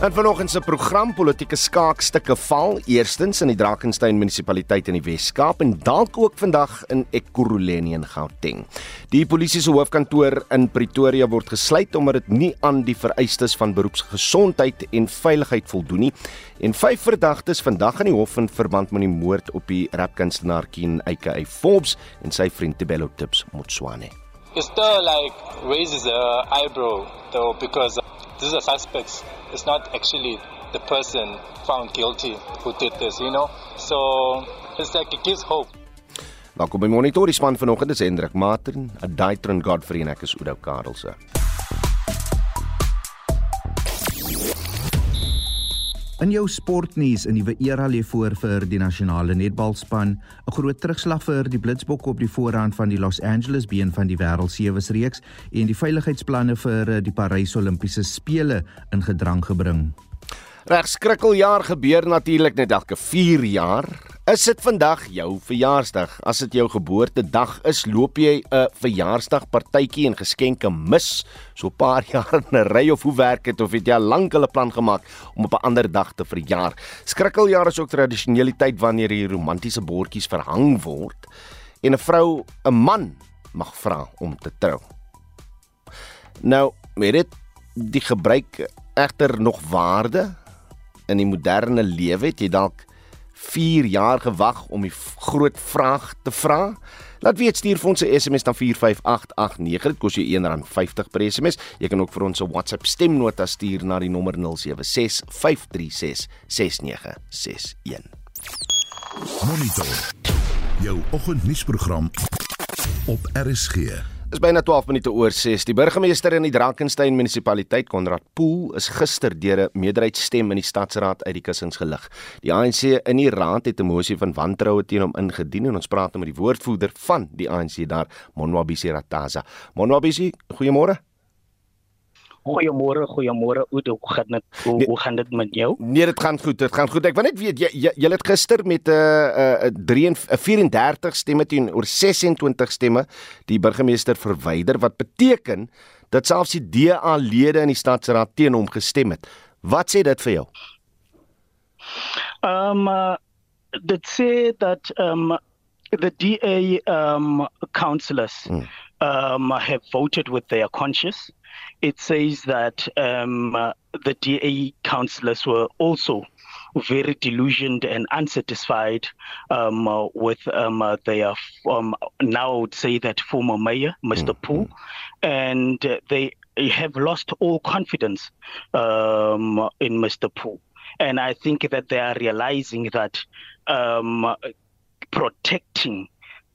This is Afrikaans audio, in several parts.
En vanoggend se program politieke skaakstukke val eerstens in die Drakensberg munisipaliteit in die Wes-Kaap en dalk ook vandag in Ekurhuleni in Gauteng. Die polisie se hoofkantoor in Pretoria word gesluit omdat dit nie aan die vereistes van beroepsgesondheid en veiligheid voldoen nie. En vyf verdagtes vandag in die hof in verband met die moord op die rapkunstenaar Keen Eike Forbes en sy vriend Tebelo Tips Motswane. It still like raises a eyebrow though because these are suspects. It's not actually the person found guilty who did this, you know. So it's like it gives hope. Welkom by Monitor, die span vanoggend is Hendrik Martin, Adaitron Godfrey en ek is Oudo Karelse. In jou sportnuus in die era lê voor vir die nasionale netbalspan 'n groot terugslag vir die Blitsbokke op die voorrand van die Los Angeles been van die wêreld sewes reeks en die veiligheidsplanne vir die Parys Olimpiese spele in gedrang gebring. Reg skrikkeljaar gebeur natuurlik net elke 4 jaar. Is dit vandag jou verjaarsdag? As dit jou geboortedag is, loop jy 'n verjaarsdagpartytjie en geskenke mis so 'n paar jaar in 'n ry of hoe werk dit of het jy al lank 'n plan gemaak om op 'n ander dag te verjaar? Skrikkeljaar is ook tradisionele tyd wanneer hier romantiese bordjies verhang word en 'n vrou 'n man mag vra om te trou. Nou, weet dit die gebruik egter nog waarde in die moderne lewe het jy dalk 4 jaar gewag om die groot vraag te vra. Laat weet stuur vir ons 'n SMS na 45889. Dit kos jou R1.50 per SMS. Jy kan ook vir ons 'n WhatsApp stemnota stuur na die nommer 0765366961. Monitor. Jou oggendnuusprogram op RSG. Dis byna 12 minute oor 6. Die burgemeester in die Drakensberg munisipaliteit, Konrad Pool, is gister deur 'n meerderheidsstem in die stadsraad uit die kussings gelig. Die ANC in die raad het 'n mosie van wantroue teen hom ingedien en ons praat nou met die woordvoerder van die ANC daar, Monwabisi Rataza. Monwabisi, goeiemôre. Goeiemôre, goeiemôre. Hoe hoe gaan dit? Hoe, nee, hoe gaan dit met jou? Nee, dit gaan goed. Dit gaan goed. Ek wil net weet jy jy, jy het gister met 'n uh, 'n 34 stemme teen oor 26 stemme die burgemeester verwyder wat beteken dat selfs die DA-lede in die stadsraad teen hom gestem het. Wat sê dit vir jou? Ehm um, uh, dit sê dat ehm um, the DA um councillors hmm. um have voted with their conscience it says that um, uh, the DA councillors were also very delusioned and unsatisfied um, uh, with um, uh, their um, now I would say that former mayor, Mr. Mm-hmm. Pooh, and uh, they have lost all confidence um, in Mr. Pooh. And I think that they are realizing that um, protecting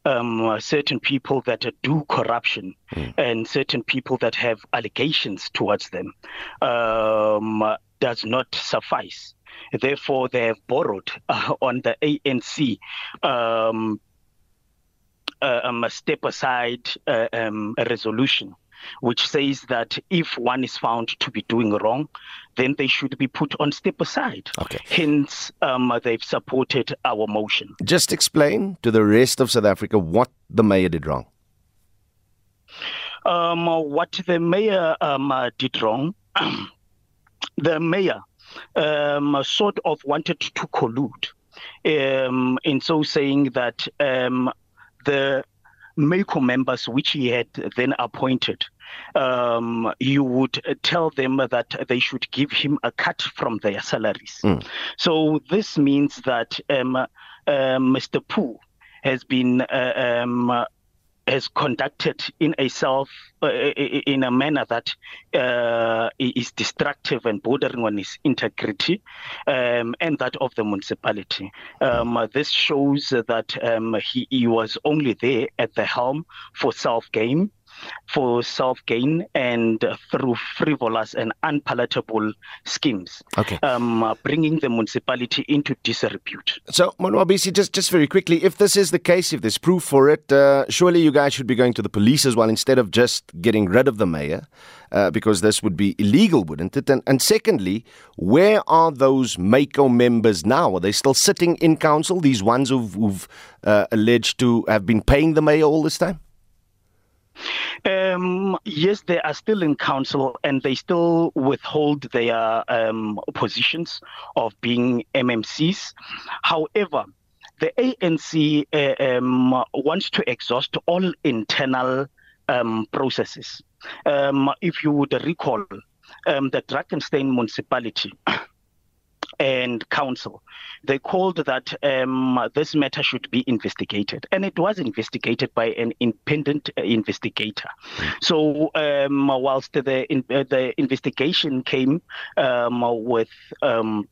um, certain people that do corruption mm. and certain people that have allegations towards them um, does not suffice. Therefore, they have borrowed uh, on the ANC um, uh, um, a step aside uh, um, a resolution which says that if one is found to be doing wrong, then they should be put on step aside. Okay. Hence, um, they've supported our motion. Just explain to the rest of South Africa what the mayor did wrong. Um, what the mayor um, did wrong, the mayor um, sort of wanted to collude um, in so saying that um, the MACO members, which he had then appointed, um, you would tell them that they should give him a cut from their salaries. Mm. So this means that um, uh, Mr. Pooh has been uh, um, has conducted in a self uh, in a manner that uh, is destructive and bordering on his integrity um, and that of the municipality. Um, this shows that um, he, he was only there at the helm for self gain for self gain and through frivolous and unpalatable schemes. Okay. Um, bringing the municipality into disrepute. So, Monwabisi, just, just very quickly, if this is the case, if there's proof for it, uh, surely you guys should be going to the police as well instead of just getting rid of the mayor. Uh, because this would be illegal, wouldn't it? And, and secondly, where are those MACO members now? Are they still sitting in council, these ones who've, who've uh, alleged to have been paying the mayor all this time? Um, yes, they are still in council and they still withhold their um, positions of being MMCs. However, the ANC uh, um, wants to exhaust all internal um, processes. Um, if you would recall, um, the Drakenstein municipality and council, they called that um, this matter should be investigated, and it was investigated by an independent uh, investigator. So, um, whilst the in, uh, the investigation came um, with um,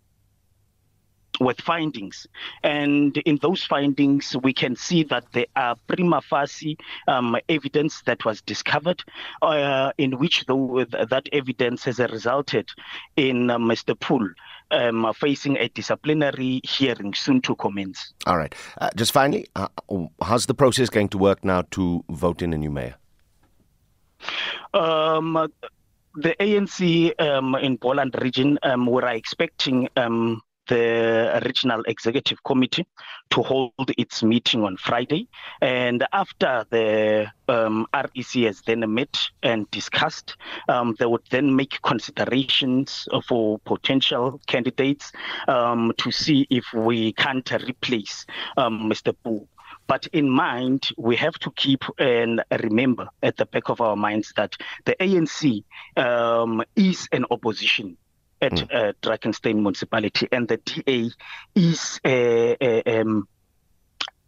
with findings. And in those findings, we can see that there are prima facie um, evidence that was discovered, uh, in which the, that evidence has resulted in uh, Mr. Poole um, facing a disciplinary hearing soon to commence. All right. Uh, just finally, uh, how's the process going to work now to vote in a new mayor? Um, the ANC um, in Poland region um, were expecting um, the regional executive committee to hold its meeting on Friday. And after the um, REC has then met and discussed, um, they would then make considerations for potential candidates um, to see if we can't replace um, Mr. Boo. But in mind, we have to keep and remember at the back of our minds that the ANC um, is an opposition at mm. uh, Drakenstein municipality, and the DA is uh, uh, um,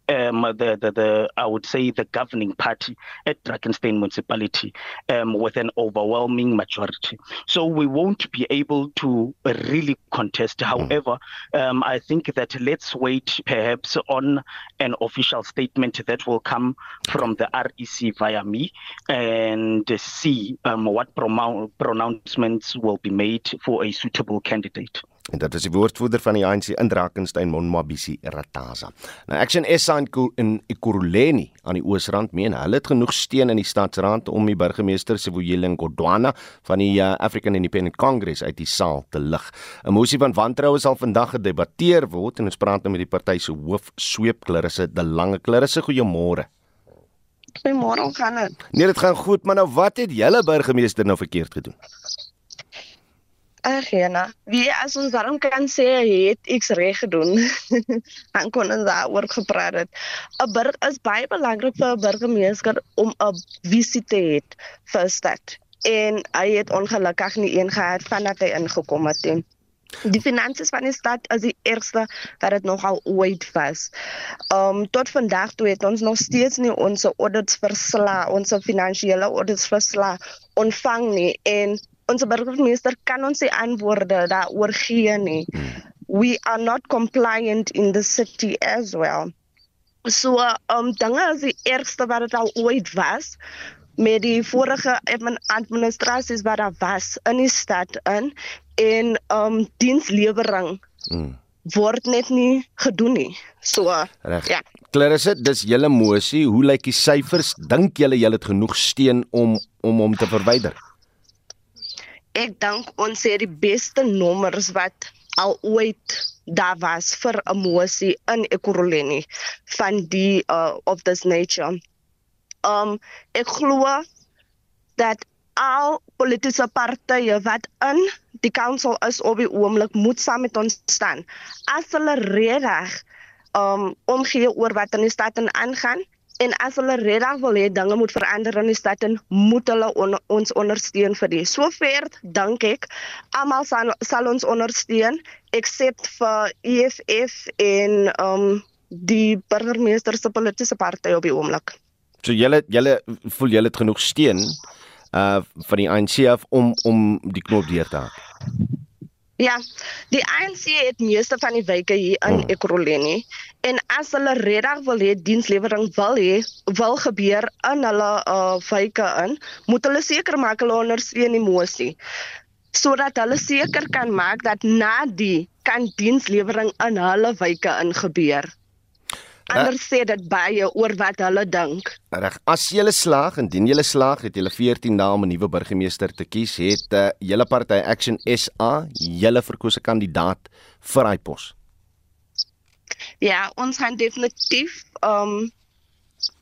um, the, the, the, I would say the governing party at Drakenstein municipality um, with an overwhelming majority. So we won't be able to really contest. Hmm. However, um, I think that let's wait perhaps on an official statement that will come from the REC via me and see um, what pronouncements will be made for a suitable candidate. En dit is die woordvoerder van die ANC in Drakensberg, Monmabisi Rataza. Nou Action SA in Ekurhuleni aan die Oosrand meen hulle het genoeg steun in die stadsraad om die burgemeester Sibuyile Ngodwana van die uh, African Independent Congress uit die saal te lig. 'n Mosie van wantroue sal vandag gedebatteer word en ons praat nou met die party se hoof sweep Clarisse De Lange. Clarisse, goeiemôre. Goeiemôre, hoe gaan dit? Nee, dit gaan goed, maar nou wat het julle burgemeester nou verkeerd gedoen? Ag ja, nou, wie as ons daarom kan sê het ek reg gedoen. Dan kon ons daaroor gepraat het. 'n Burg is baie belangrik vir 'n burgemeester om 'n visie te hê vir stad. En hy het ongelukkig nie een gehad vandat hy ingekom het nie. Die finansies van die stad is die ergste wat dit nogal ooit was. Um tot vandag toe het ons nog steeds nie ons audits verslae, ons finansiële audits verslae ontvang nie en ons burgemeester kan ons se antwoorde daaroor gee nie. We are not compliant in the city as well. So um dinge is die ergste wat dit al ooit was met die vorige administrasies wat daar was in die stad in en um dienslewering. Mm word net nie gedoen nie. So Reg. ja. Clarisse, dis julle mosie. Hoe lyk die syfers? Dink julle julle het genoeg steun om om hom te verwyder? Ek dink ons het die beste nommers wat al ooit daar was vir 'n mosie in Ekurhuleni van die uh, of this nature. Um ek glo dat al politieke partye wat in die council is op die oomblik moet saam met ons staan. As hulle reg um omgee oor wat in die stad aangaan, En as hulle regtig wil hê dinge moet verander in die stad en moet hulle on, ons ondersteun vir dit. Sover dink ek almal sal, sal ons ondersteun except vir EFF en um die burgemeester se politieke party op die oomblik. So julle julle voel julle het genoeg steun uh van die ANC af om om die knop deur te haal. Ja, die ANC het meeste van die wyke hier in hmm. Ekurhuleni en as hulle regtig wil hê dienslewering wil hê, wil gebeur in hulle uh wyke in, moet hulle seker maak hulle ondersteun die mosie sodat hulle seker kan maak dat na die kan dienslewering in hulle wyke ingebeur. Anders sê dit baie oor wat hulle dink. Reg. As jy slaag en dien jy slaag, het jy 14 dae om 'n nuwe burgemeester te kies. Het uh, julle party Action SA julle verkose kandidaat vir hy pos? Ja, ons gaan definitief um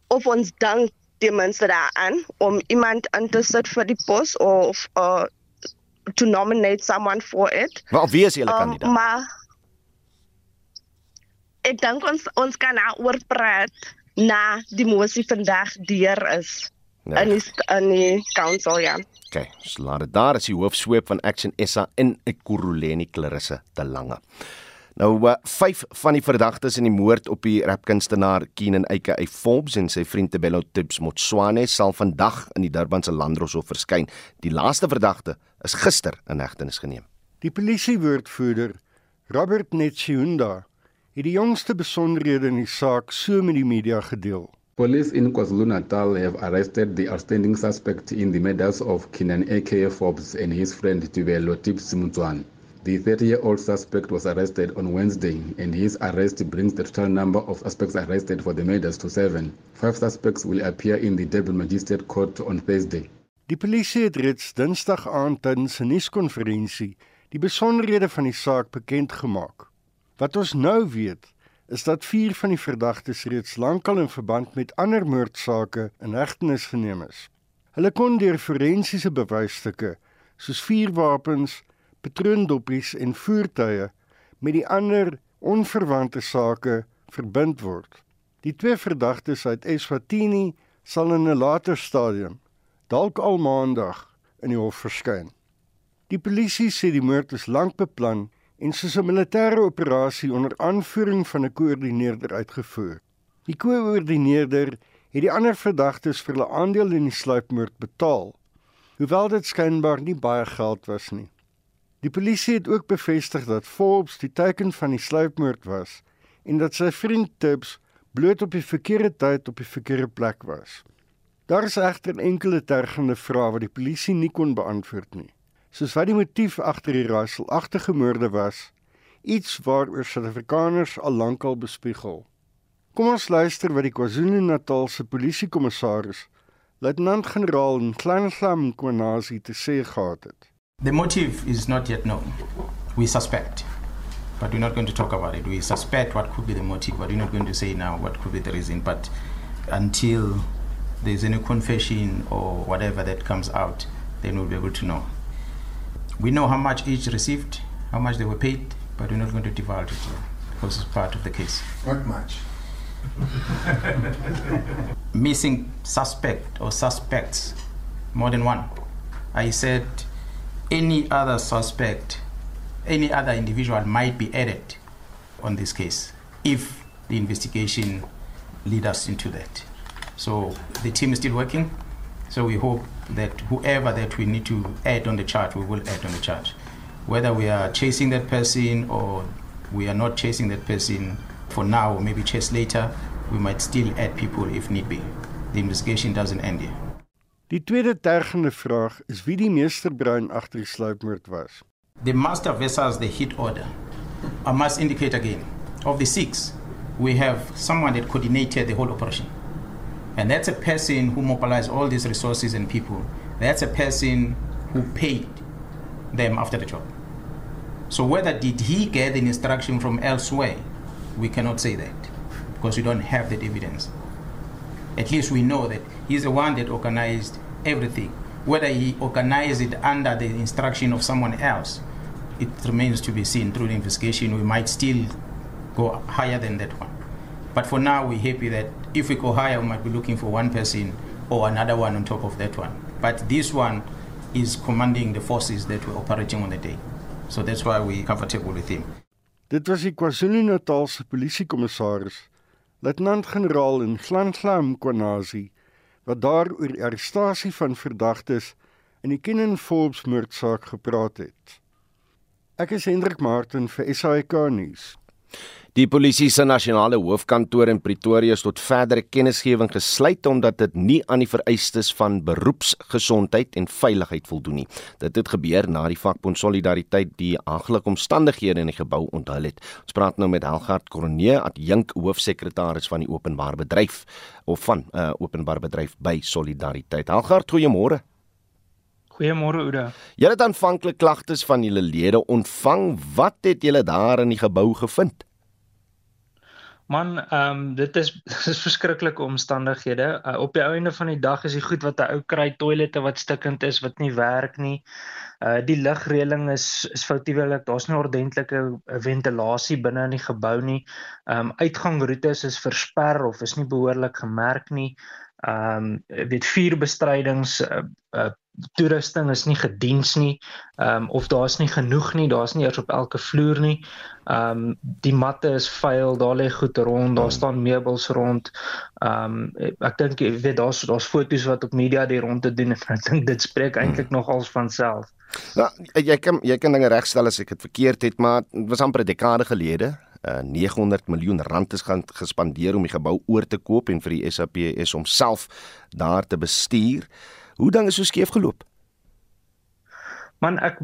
of ons dink ten minste daaraan om iemand in te sit vir die pos of uh, to nominate someone for it. Wel, wie is julle Um, kandidaat? maar ek dink ons ons kan daaroor praat na die mosie vandag deur is Ja. in die in die council ja. Okay, so laat dit daar is die hoofsweep van Action SA in Ekurhuleni Clarisse te lange. Nou uh, vyf van die verdagtes in die moord op die rapkunstenaar Keenan Eike uit Forbes en sy vriend Tebello Tips Motswane sal vandag in die Durbanse Landdroshof verskyn. Die laaste verdagte is gister in hegtenis geneem. Die polisiewoordvoerder, Robert Netshunda, het die jongste besonderhede in die saak so met die media gedeel. Police in KwaZulu-Natal have arrested the outstanding suspect in the murders of Kinan A.K. Forbes and his friend Tubelo Tips Mutswan. The 30-year-old suspect was arrested on Wednesday, and his arrest brings the total number of suspects arrested for the murders to seven. Five suspects will appear in the Durban Magistrate Court on Thursday. Die polisie het reeds Dinsdag aand tydens 'n nuuskonferensie die besonderhede van die saak bekend gemaak. Wat ons nou weet, is dat 4 van die verdagtes reeds lankal in verband met ander moordsake in hegtenis geneem is. Hulle kon deur forensiese bewysstukke soos vuurwapens, patroondoppies en voertuie met die ander onverwante sake verbind word. Die twee verdagtes uit Eswatini sal in 'n later stadium, dalk al maandag, in die hof verskyn. Die polisie sê die moord is lank beplan en soos 'n militêre operasie onder aanvoering van 'n koördineerder uitgevoer. Die koördineerder het die ander verdagtes vir hulle aandeel in die sluipmoord betaal, hoewel dit skynbaar nie baie geld was nie. Die polisie het ook bevestig dat Forbes die teiken van die sluipmoord was en dat sy vriend Tibbs bloot op die verkeerde tyd op die verkeerde plek was. Daar is egter enkele tergende vrae wat die polisie nie kon beantwoord nie. Soos wat die motief agter die raaiselagtige moorde was, iets waaroor Suid-Afrikaners al lankal bespiegel. Kom ons luister wat die KwaZulu-Natal se polisiekommissaris, luitenant-generaal Nhlanglam Kwanazi te sê gehad het. The motive is not yet known. We suspect, but we're not going to talk about it. We suspect what could be the motive, but we're not going to say now what could be the reason. But until there's any confession or whatever that comes out, then we'll be able to know. We know how much each received, how much they were paid, but we're not going to divulge it because it's part of the case. Not much. missing suspect or suspects, more than one. I said any other suspect, any other individual might be added on this case if the investigation lead us into that. So the team is still working. So we hope that whoever that we need to add on the charge, we will add on the charge. Whether we are chasing that person or we are not chasing that person for now or maybe chase later, we might still add people if need be. The investigation doesn't end here. Die tweede tergende vraag is wie die meesterbrein agter die sluipmoord was. The master versus the hit order. I must indicate again, of the six, we have someone that coordinated the whole operation. And that's a person who mobilized all these resources and people. That's a person who paid them after the job. So whether did he get an instruction from elsewhere, we cannot say that because we don't have that evidence. At least we know that he's the one that organized everything. Whether he organized it under the instruction of someone else, it remains to be seen through the investigation. We might still go higher than that one. But for now, we're happy that if we go higher, we might be looking for one person or another one on top of that one. But this one is commanding the forces that were operating on the day. So that's why we're comfortable with him. Dit was die KwaZulu-Natal se polisiekommissaris, luitenant-generaal Nhlanglam Kwanazi, wat daar oor die arrestasie van verdagtes in die Kenan Forbes moordsaak gepraat het. Ek is Hendrik Martin vir SAK nuus. Die polisie se nasionale hoofkantoor in Pretoria is tot verdere kennisgewing gesluit omdat dit nie aan die vereistes van beroepsgesondheid en veiligheid voldoen nie. Dit het gebeur na die vakbond Solidariteit die aangelike omstandighede in die gebou onthul het. Ons praat nou met Helgard Kronee, adjunk hoofsekretaris van die openbare bedryf of van 'n uh, openbare bedryf by Solidariteit. Helgard, goeiemôre. Goeiemôre Oude. Julle het aanvanklik klagtes van julle lede ontvang. Wat het julle daar in die gebou gevind? Man, ehm um, dit is dit is verskriklike omstandighede. Uh, op die einde van die dag is die goed wat 'n ou kry toilette wat stikkend is wat nie werk nie. Uh die lugreëling is is foutiewelik. Daar's nie ordentlike ventilasie binne in die gebou nie. Ehm um, uitgangroetes is versper of is nie behoorlik gemerk nie. Ehm um, weet vuurbestrydings uh, uh toerusting is nie gediens nie. Ehm um, of daar's nie genoeg nie, daar's nie eers op elke vloer nie. Ehm um, die matte is vuil, daar lê goed rond, daar staan meubels rond. Ehm um, ek dink jy weet daar's daar's foto's wat op media die rond te doen en ek dink dit spreek eintlik hmm. nogals van self. Nou, jy kan jy kan dinge regstel as ek dit verkeerd het, maar dit was amper 'n dekade gelede. Uh, 900 miljoen rand is gaan gespandeer om die gebou oor te koop en vir die SAPS homself daar te bestuur. Hoe is so skeef geloop? Man ek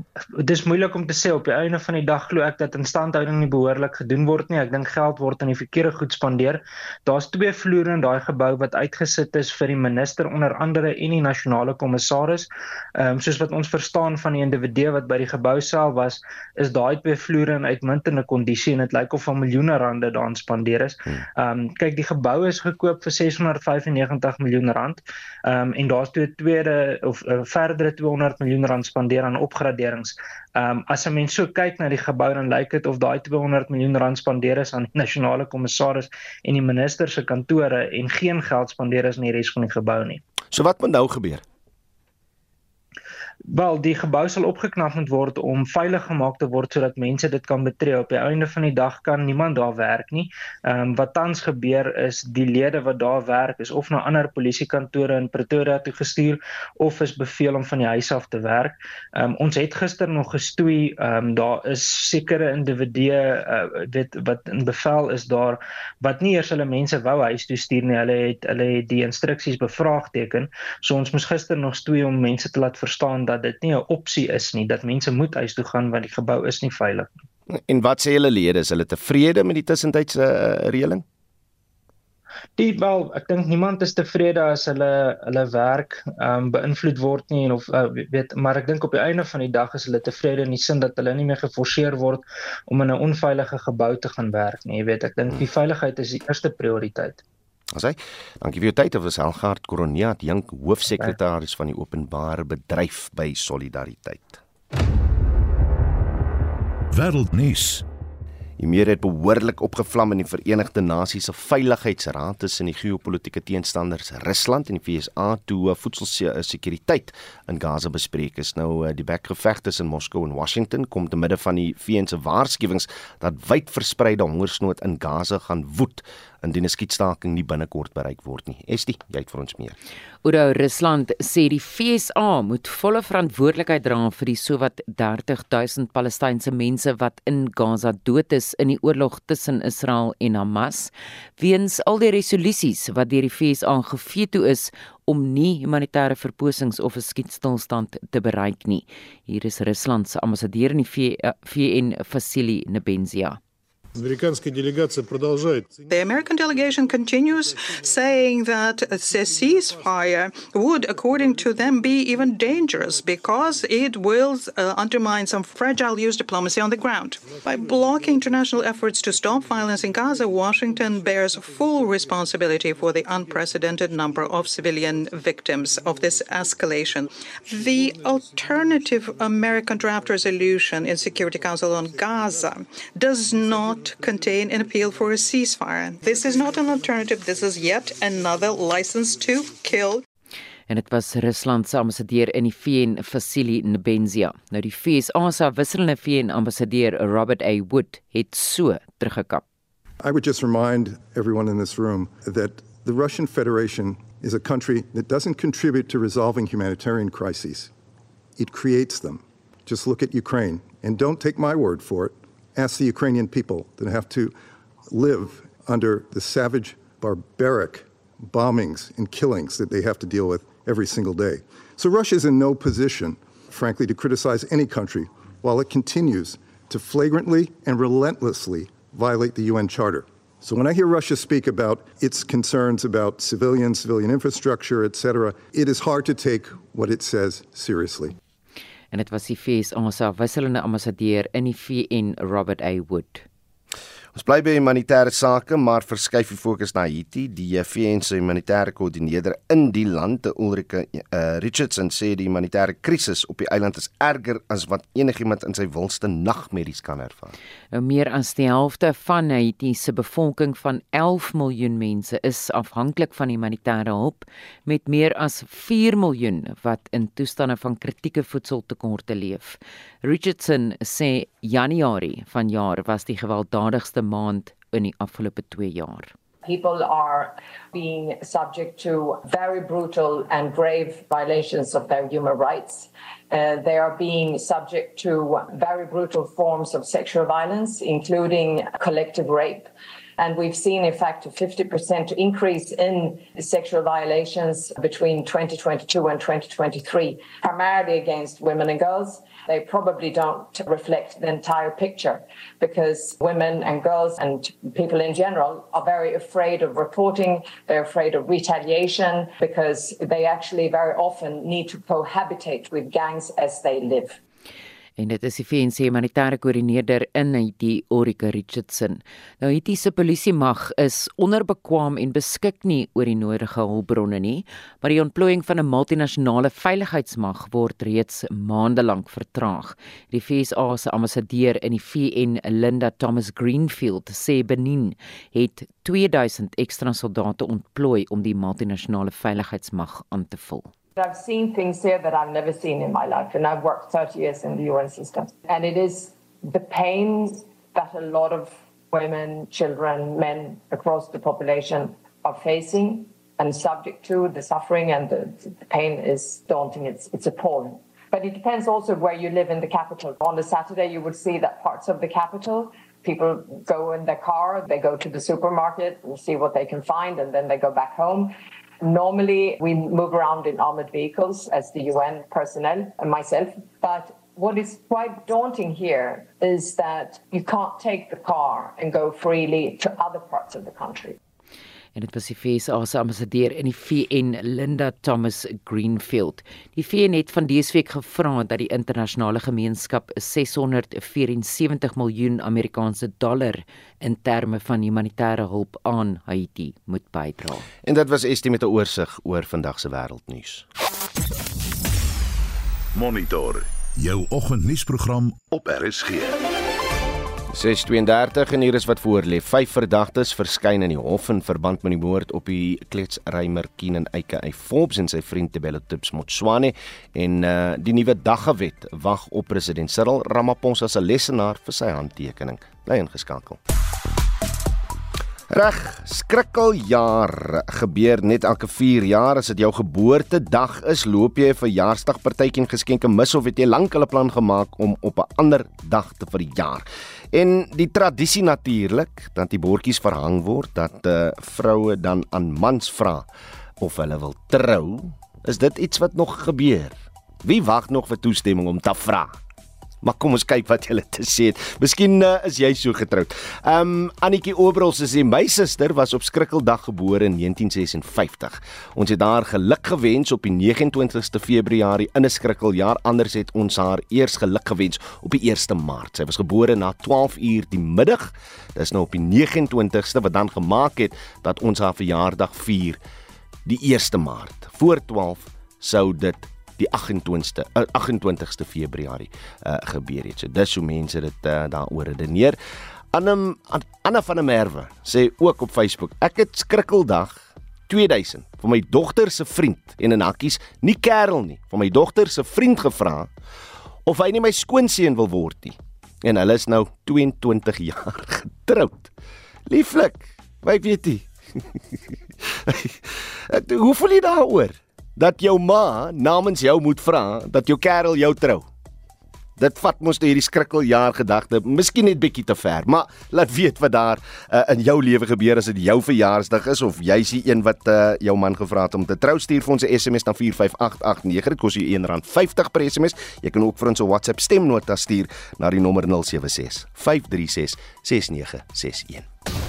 dis moeilik om te sê op die einde van die dag glo ek dat instandhouding nie behoorlik gedoen word nie. Ek dink geld word aan die verkeerde goed spandeer. Daar's twee vloere in daai gebou wat uitgesit is vir die minister onder andere en die nasionale kommissaris. Ehm um, soos wat ons verstaan van die individu wat by die gebou self was, is daai twee vloere in uitmuntende kondisie en dit lyk of 'n miljoene rande daaraan spandeer is. Hmm. Ehm um, kyk die gebou is gekoop vir 695 miljoen rand. Ehm um, en daar's toe 'n tweede of 'n uh, verdere 200 miljoen rand spandeer aan opgraderings. Ehm um, as 'n mens so kyk na die gebou dan lyk dit of daai 200 miljoen rand spandeer is aan die nasionale kommissaris en die minister se kantore en geen geld spandeer is in die res van die gebou nie. So wat moet nou gebeur? Wel, die gebou sal opgeknap moet word om veilig gemaak te word sodat mense dit kan betree. Op die einde van die dag kan niemand daar werk nie. Ehm um, wat tans gebeur is die lede wat daar werk is of na ander polisiekantore in Pretoria toe gestuur of is beveel om van die huis af te werk. Ehm um, ons het gister nog gestoei, ehm um, daar is sekere individue uh, dit wat in bevel is daar wat nie eers hulle mense wou huis toe stuur nie. Hulle het hulle het die instruksies bevraagteken. So ons moes gister nog stoei om mense te laat verstaan dat dit nie 'n opsie is nie dat mense moet huis toe gaan want die gebou is nie veilig nie. En wat sê hulle lede? Is hulle tevrede met die tussentydse uh, reëling? Die wel, ek dink niemand is tevrede as hulle hulle werk ehm um, beïnvloed word nie en of uh, weet maar ek dink op die einde van die dag is hulle tevrede in die sin dat hulle nie meer geforseer word om in 'n onveilige gebou te gaan werk nie. Jy weet, ek dink die veiligheid is die eerste prioriteit. As hy, dankie vir jou tyd. Dit was Helgard Koroniat, jong hoofsekretaris van die openbare bedryf by Solidariteit. Wêreldnuus. Die meer het behoorlik opgevlam in die Verenigde Nasies se Veiligheidsraad tussen die geopolitiese teenstanders Rusland en die VSA toe voedselsekuriteit in Gaza bespreek is. Nou eh, die bekgeveg tussen Moskou en Washington kom te midde van die VN se waarskuwings dat wyd verspreide hongersnood in Gaza gaan woed indien 'n skietstaking nie binnekort bereik word nie. Estie, jy het vir ons meer. Oudo Rusland sê die FSA moet volle verantwoordelikheid dra vir die sowat 30 000 Palestynse mense wat in Gaza dood is in die oorlog tussen Israel en Hamas, weens al die resolusies wat deur die FSA geveto is om nie humanitêre verposings of 'n skietstilstand te bereik nie. Hier is Rusland se ambassadeur in die VN, Vasily Nebenzia. The American delegation continues saying that a ceasefire would, according to them, be even dangerous because it will uh, undermine some fragile U.S. diplomacy on the ground. By blocking international efforts to stop violence in Gaza, Washington bears full responsibility for the unprecedented number of civilian victims of this escalation. The alternative American draft resolution in Security Council on Gaza does not not contain an appeal for a ceasefire. This is not an alternative. This is yet another license to kill. En dit was Rusland se ambassadeur in die VN, Vasily Nebenzia. Nou die FSA se wisselende VN ambassadeur, Robert A. Wood, het so teruggekap. I would just remind everyone in this room that the Russian Federation is a country that doesn't contribute to resolving humanitarian crises. It creates them. Just look at Ukraine and don't take my word for it. Ask the Ukrainian people that have to live under the savage, barbaric bombings and killings that they have to deal with every single day. So Russia is in no position, frankly, to criticize any country while it continues to flagrantly and relentlessly violate the UN Charter. So when I hear Russia speak about its concerns about civilians, civilian infrastructure, etc., it is hard to take what it says seriously. En dit was die FSA se wisselende ambassadeur in die VN Robert A Wood. Ons bly by humanitêre sake, maar verskuif die fokus na Haiti. Die VN se humanitêre koördineerder in die land, Ulrike uh, Richardson, sê die humanitêre krisis op die eiland is erger as wat enigiemand in sy wildste nagmerries kan ervaar. Nou meer as die helfte van Haiti se bevolking van 11 miljoen mense is afhanklik van humanitêre hulp, met meer as 4 miljoen wat in toestande van kritieke voedseltekorte leef. Richardson sê Januarie vanjaar was die gewelddadigste maand in die afgelope 2 jaar. People are being subject to very brutal and grave violations of their human rights. Uh, they are being subject to very brutal forms of sexual violence, including collective rape. And we've seen, in fact, a 50% increase in sexual violations between 2022 and 2023, primarily against women and girls. They probably don't reflect the entire picture because women and girls and people in general are very afraid of reporting. They're afraid of retaliation because they actually very often need to cohabitate with gangs as they live. En dit is die VN se humanitêre koördineerder in Haiti, Orika Richardson. Nou Haiti se polisie mag is onderbekwaam en beskik nie oor die nodige hulpbronne nie, maar die ontplooiing van 'n multinasjonale veiligheidsmag word reeds maande lank vertraag. Die FSA se ambassadeur in die VN, Linda Thomas Greenfield, sê Benin het 2000 ekstra soldate ontplooi om die multinasjonale veiligheidsmag aan te vul. I've seen things here that I've never seen in my life, and I've worked 30 years in the UN system. And it is the pain that a lot of women, children, men across the population are facing and subject to. The suffering and the, the pain is daunting, it's, it's appalling. But it depends also where you live in the capital. On a Saturday, you would see that parts of the capital, people go in their car, they go to the supermarket and see what they can find, and then they go back home. Normally, we move around in armored vehicles as the UN personnel and myself. But what is quite daunting here is that you can't take the car and go freely to other parts of the country. En dit was die FSA se ambassadeur in die VN Linda Thomas Greenfield. Die VN het van dese week gevra dat die internasionale gemeenskap 674 miljoen Amerikaanse dollar in terme van humanitêre hulp aan Haiti moet bydra. En dit was Estie met 'n oorsig oor vandag se wêreldnuus. Monitor jou oggendnuusprogram op RSG. 632 en hier is wat voor lê. Vyf verdagtes verskyn in die hof in verband met die moord op die kletsrymer Keenan Eike uit Forbes en sy vriend Tebelo Tips Motswane en uh die nuwe daggewet wag op president Cyril Ramaphosa se lesenaar vir sy handtekening. Bly ingeskakel. Reg, skrikkeljaar gebeur net elke 4 jaar as dit jou geboortedag is, loop jy 'n verjaarsdagpartytjie en geskenke mis of het jy lank 'n plan gemaak om op 'n ander dag te verjaar. En die tradisie natuurlik dat die bordjies verhang word dat uh, vroue dan aan mans vra of hulle wil trou. Is dit iets wat nog gebeur? Wie wag nog vir toestemming om te vra? Maar kom ons kyk wat julle te sê het. Miskien uh, is jy so getroud. Um Annetjie Obrels sê my suster was op Skrikkeldag gebore in 1956. Ons het haar geluk gewens op die 29ste Februarie in 'n skrikkeljaar. Anders het ons haar eers geluk gewens op die 1ste Maart. Sy was gebore na 12 uur die middag. Dis nou op die 29ste wat dan gemaak het dat ons haar verjaardag vier die 1ste Maart. Voor 12 sou dit die 28ste uh, 28ste Februarie uh, gebeur het. So dis hoe mense dit uh, daaroor redeneer. Annem Anna van der Merwe sê ook op Facebook: Ek het skrikkeldag 2000 vir my dogter se vriend en in hakkies nie kerel nie, vir my dogter se vriend gevra of hy nie my skoonseun wil word nie. En hulle is nou 22 jaar getroud. Lieflik, weet jy? Hoe voel jy daaroor? Dat jou ma namens jou moet vra dat jou kerel jou trou. Dit vat mos nou hierdie skrikkeljaar gedagte, miskien net bietjie te ver, maar laat weet wat daar uh, in jou lewe gebeur as dit jou verjaarsdag is of jy's die een wat uh, jou man gevra het om te trou, stuur vir ons 'n SMS na 45889. Dit kos jou R1.50 per SMS. Jy kan ook vir ons 'n WhatsApp stemnota stuur na die nommer 076 536 6961.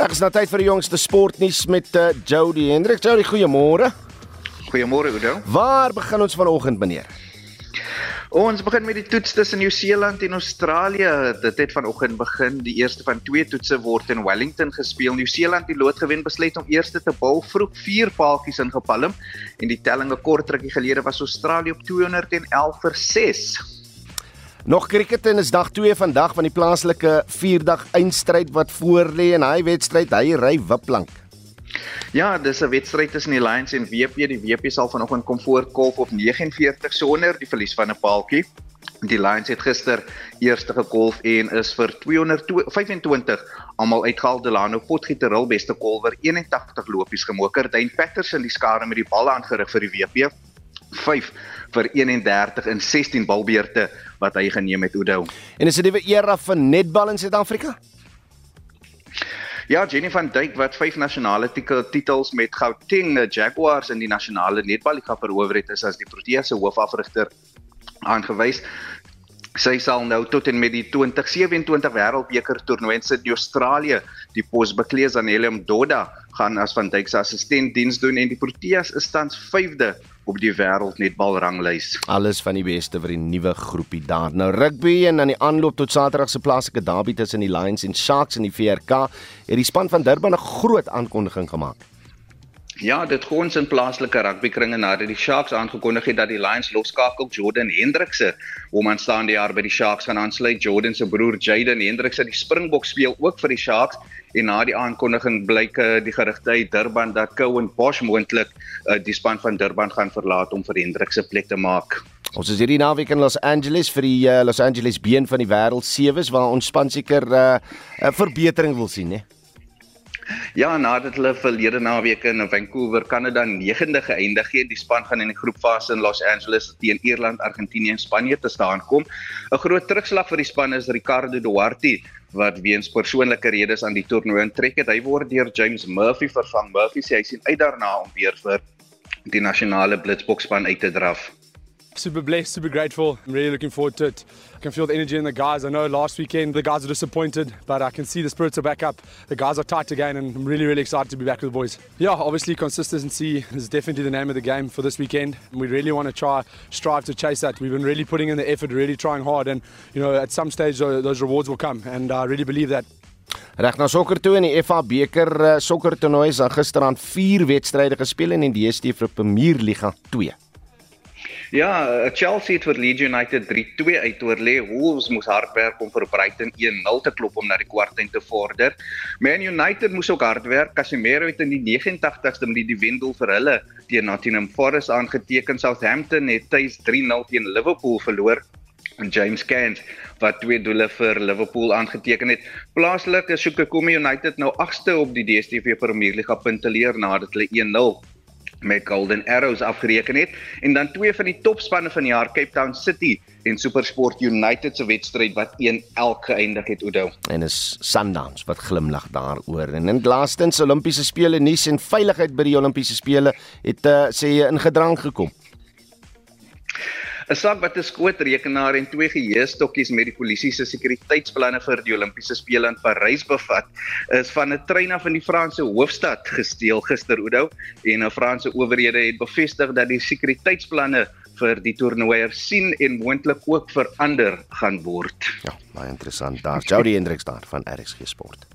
Dit is nou tyd vir die jongste sportnuus met uh, Jody Hendrik. Jody, goeiemôre. Goeiemôre, Oudo. Waar begin ons vanoggend, meneer? Ons begin met die toets tussen Nieu-Seeland en Australië. Dit het vanoggend begin. Die eerste van twee toetse word in Wellington gespeel. Nieu-Seeland die lood gewen besluit om eerste te bal vroeg vier paaltjies ingepalm en die telling 'n kort rukkie gelede was Australië op 211 vir 6. Nog kriket en is dag 2 vandag van die plaaslike vierdag eindstryd wat voorlê en hy wedstryd hy ry wipplank. Ja, dis 'n wedstryd tussen die Lions en WP. Die WP sal vanoggend kom voor kolf op 49 sonder die verlies van 'n paaltjie. Die Lions het gister eerste gekolf en is vir 225 almal uitgehaal. Delano Potgieter hul beste kolwer 81 lopies gemoker. Dane Patterson die skare met die bal aangerig vir die WP. 5 vir 31 in 16 balbeurte wat hy geneem het Oudo. En is dit 'n nuwe era vir netbal in Suid-Afrika? Ja, Jenny van Duyk wat vyf nasionale titels met Gauteng Jaguars in die nasionale netballiga verower het, is as die Proteas se hoofafrigter aangewys. Sy sal nou tot en met die 2027 Wêreldbeker toernooi in Sydney, Australië, die pos beklees aan Helium Doda gaan as van Duyk se assistent diens doen en die Proteas is tans 5de op die wêreldnetbalranglys. Alles van die beste vir die nuwe groepie daar. Nou rugby en aan die aanloop tot Saterdag se plaaslike derby tussen die Lions en Sharks in die VRK het die span van Durban 'n groot aankondiging gemaak. Ja, dit gons in plaaslike rugbykringe nadat die Sharks aangekondig het dat die Lions loskakel Jordan Hendrikse om aanstaande jaar by die Sharks gaan aansluit. Jordan se broer Jaden Hendrikse, die Springbok speel ook vir die Sharks en na die aankondiging blyk uh, die gerugte uit Durban dat Cowan Bosch moontlik uh, die span van Durban gaan verlaat om vir Hendrik se plek te maak. Ons is hierdie naweek in Los Angeles vir die uh, Los Angeles been van die wêreld sewes waar ons span seker 'n uh, uh, verbetering wil sien, né? Ja, nadat hulle verlede naweek in Vancouver, Kanada 9de geëindig het, die span gaan in die groepfase in Los Angeles teen Ierland, Argentinië en Spanje te staan kom. 'n Groot terugslag vir die span is Ricardo Duarte wat weens persoonlike redes aan die toernooi intrek het. Hy word deur James Murphy vervang. Murphy sê hy sien uit daarna om weer vir die nasionale blitsbokspan uit te draf. Super blessed, super grateful. I'm really looking forward to it. I can feel the energy in the guys. I know last weekend the guys were disappointed, but I can see the spirits are back up. The guys are tight again, and I'm really, really excited to be back with the boys. Yeah, obviously consistency is definitely the name of the game for this weekend. We really want to try strive to chase that. We've been really putting in the effort, really trying hard, and you know at some stage those rewards will come, and I really believe that. Reg na sokker toe in die FA beker uh, sokker toernooi is gisterand 4 wedstryde gespeel in die DStv Premier Liga 2. Ja, Chelsea het vir Leeds United 3-2 uit oorlê. Wolves moes hard werk om vir Brighton 1-0 te klop om na die kwartfinale te vorder. Man United moes ook hard werk. Casemiro het in die 89ste minuut die wendoel vir hulle teen Nottingham Forest aangeteken. Southampton het tuis 3-0 teen Liverpool verloor. En James Cant wat twee doele vir Liverpool aangeteken het. Plaaslik is Sukukomi United nou 8ste op die DStv Premier Liga punte leer nadat hulle 1-0 met Golden Arrows afgereken het en dan twee van die topspanne van die jaar Cape Town City en SuperSport United se wedstryd wat 1-1 geëindig het Oudo. En is Sundowns wat glimlag daaroor. En in laastens Olimpiese spele nuus en veiligheid by die Olimpiese spele het uh, sê ingedrang gekom. 'n sak wat 'n skootrekenaar en twee geheuestokkies met die polisie se sekuriteitsplanne vir die Olimpiese spele in Parys bevat, is van 'n trein af in die Franse hoofstad gesteel gister Oudo en 'n Franse owerhede het bevestig dat die sekuriteitsplanne vir die toernooi hersien en moontlik ook verander gaan word. Ja, baie interessant. Daar Jody Hendriks daar van RSG Sport.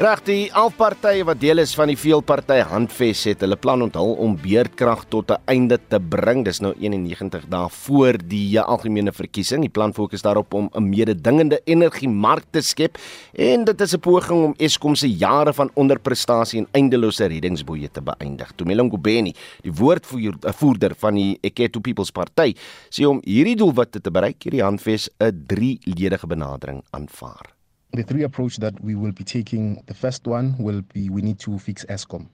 Reg die alpartye wat deel is van die veelparty handves het hulle plan onthul om beerdkrag tot 'n einde te bring. Dis nou 91 dae voor die algemene verkiesing. Die plan fokus daarop om 'n mededingende energiemark te skep en dit is 'n poging om Eskom se jare van onderprestasie en eindelose reddingsboeye te beëindig. Tumelong Kubeni, die woordvoerder van die Eketo People's Party, sê om hierdie doelwitte te bereik, hierdie handves 'n drie-ledige benadering aanvaar. The three approach that we will be taking, the first one will be we need to fix ESCOM.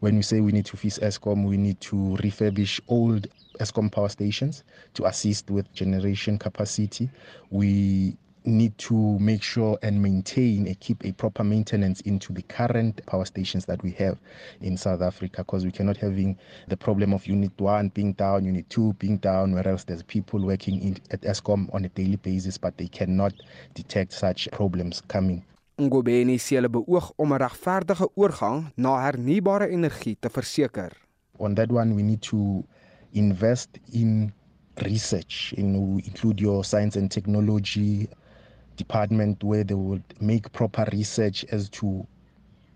When we say we need to fix ESCOM, we need to refurbish old ESCOM power stations to assist with generation capacity. We need to make sure and maintain and keep a proper maintenance into the current power stations that we have in South Africa because we cannot having the problem of unit 1 being down unit 2 being down where else there's people working in, at ESCOM on a daily basis but they cannot detect such problems coming Ngobeni sê hulle beoog om 'n regverdige oorgang na hernubare energie te verseker. On that one we need to invest in research and we include your science and technology department where they would make proper research as to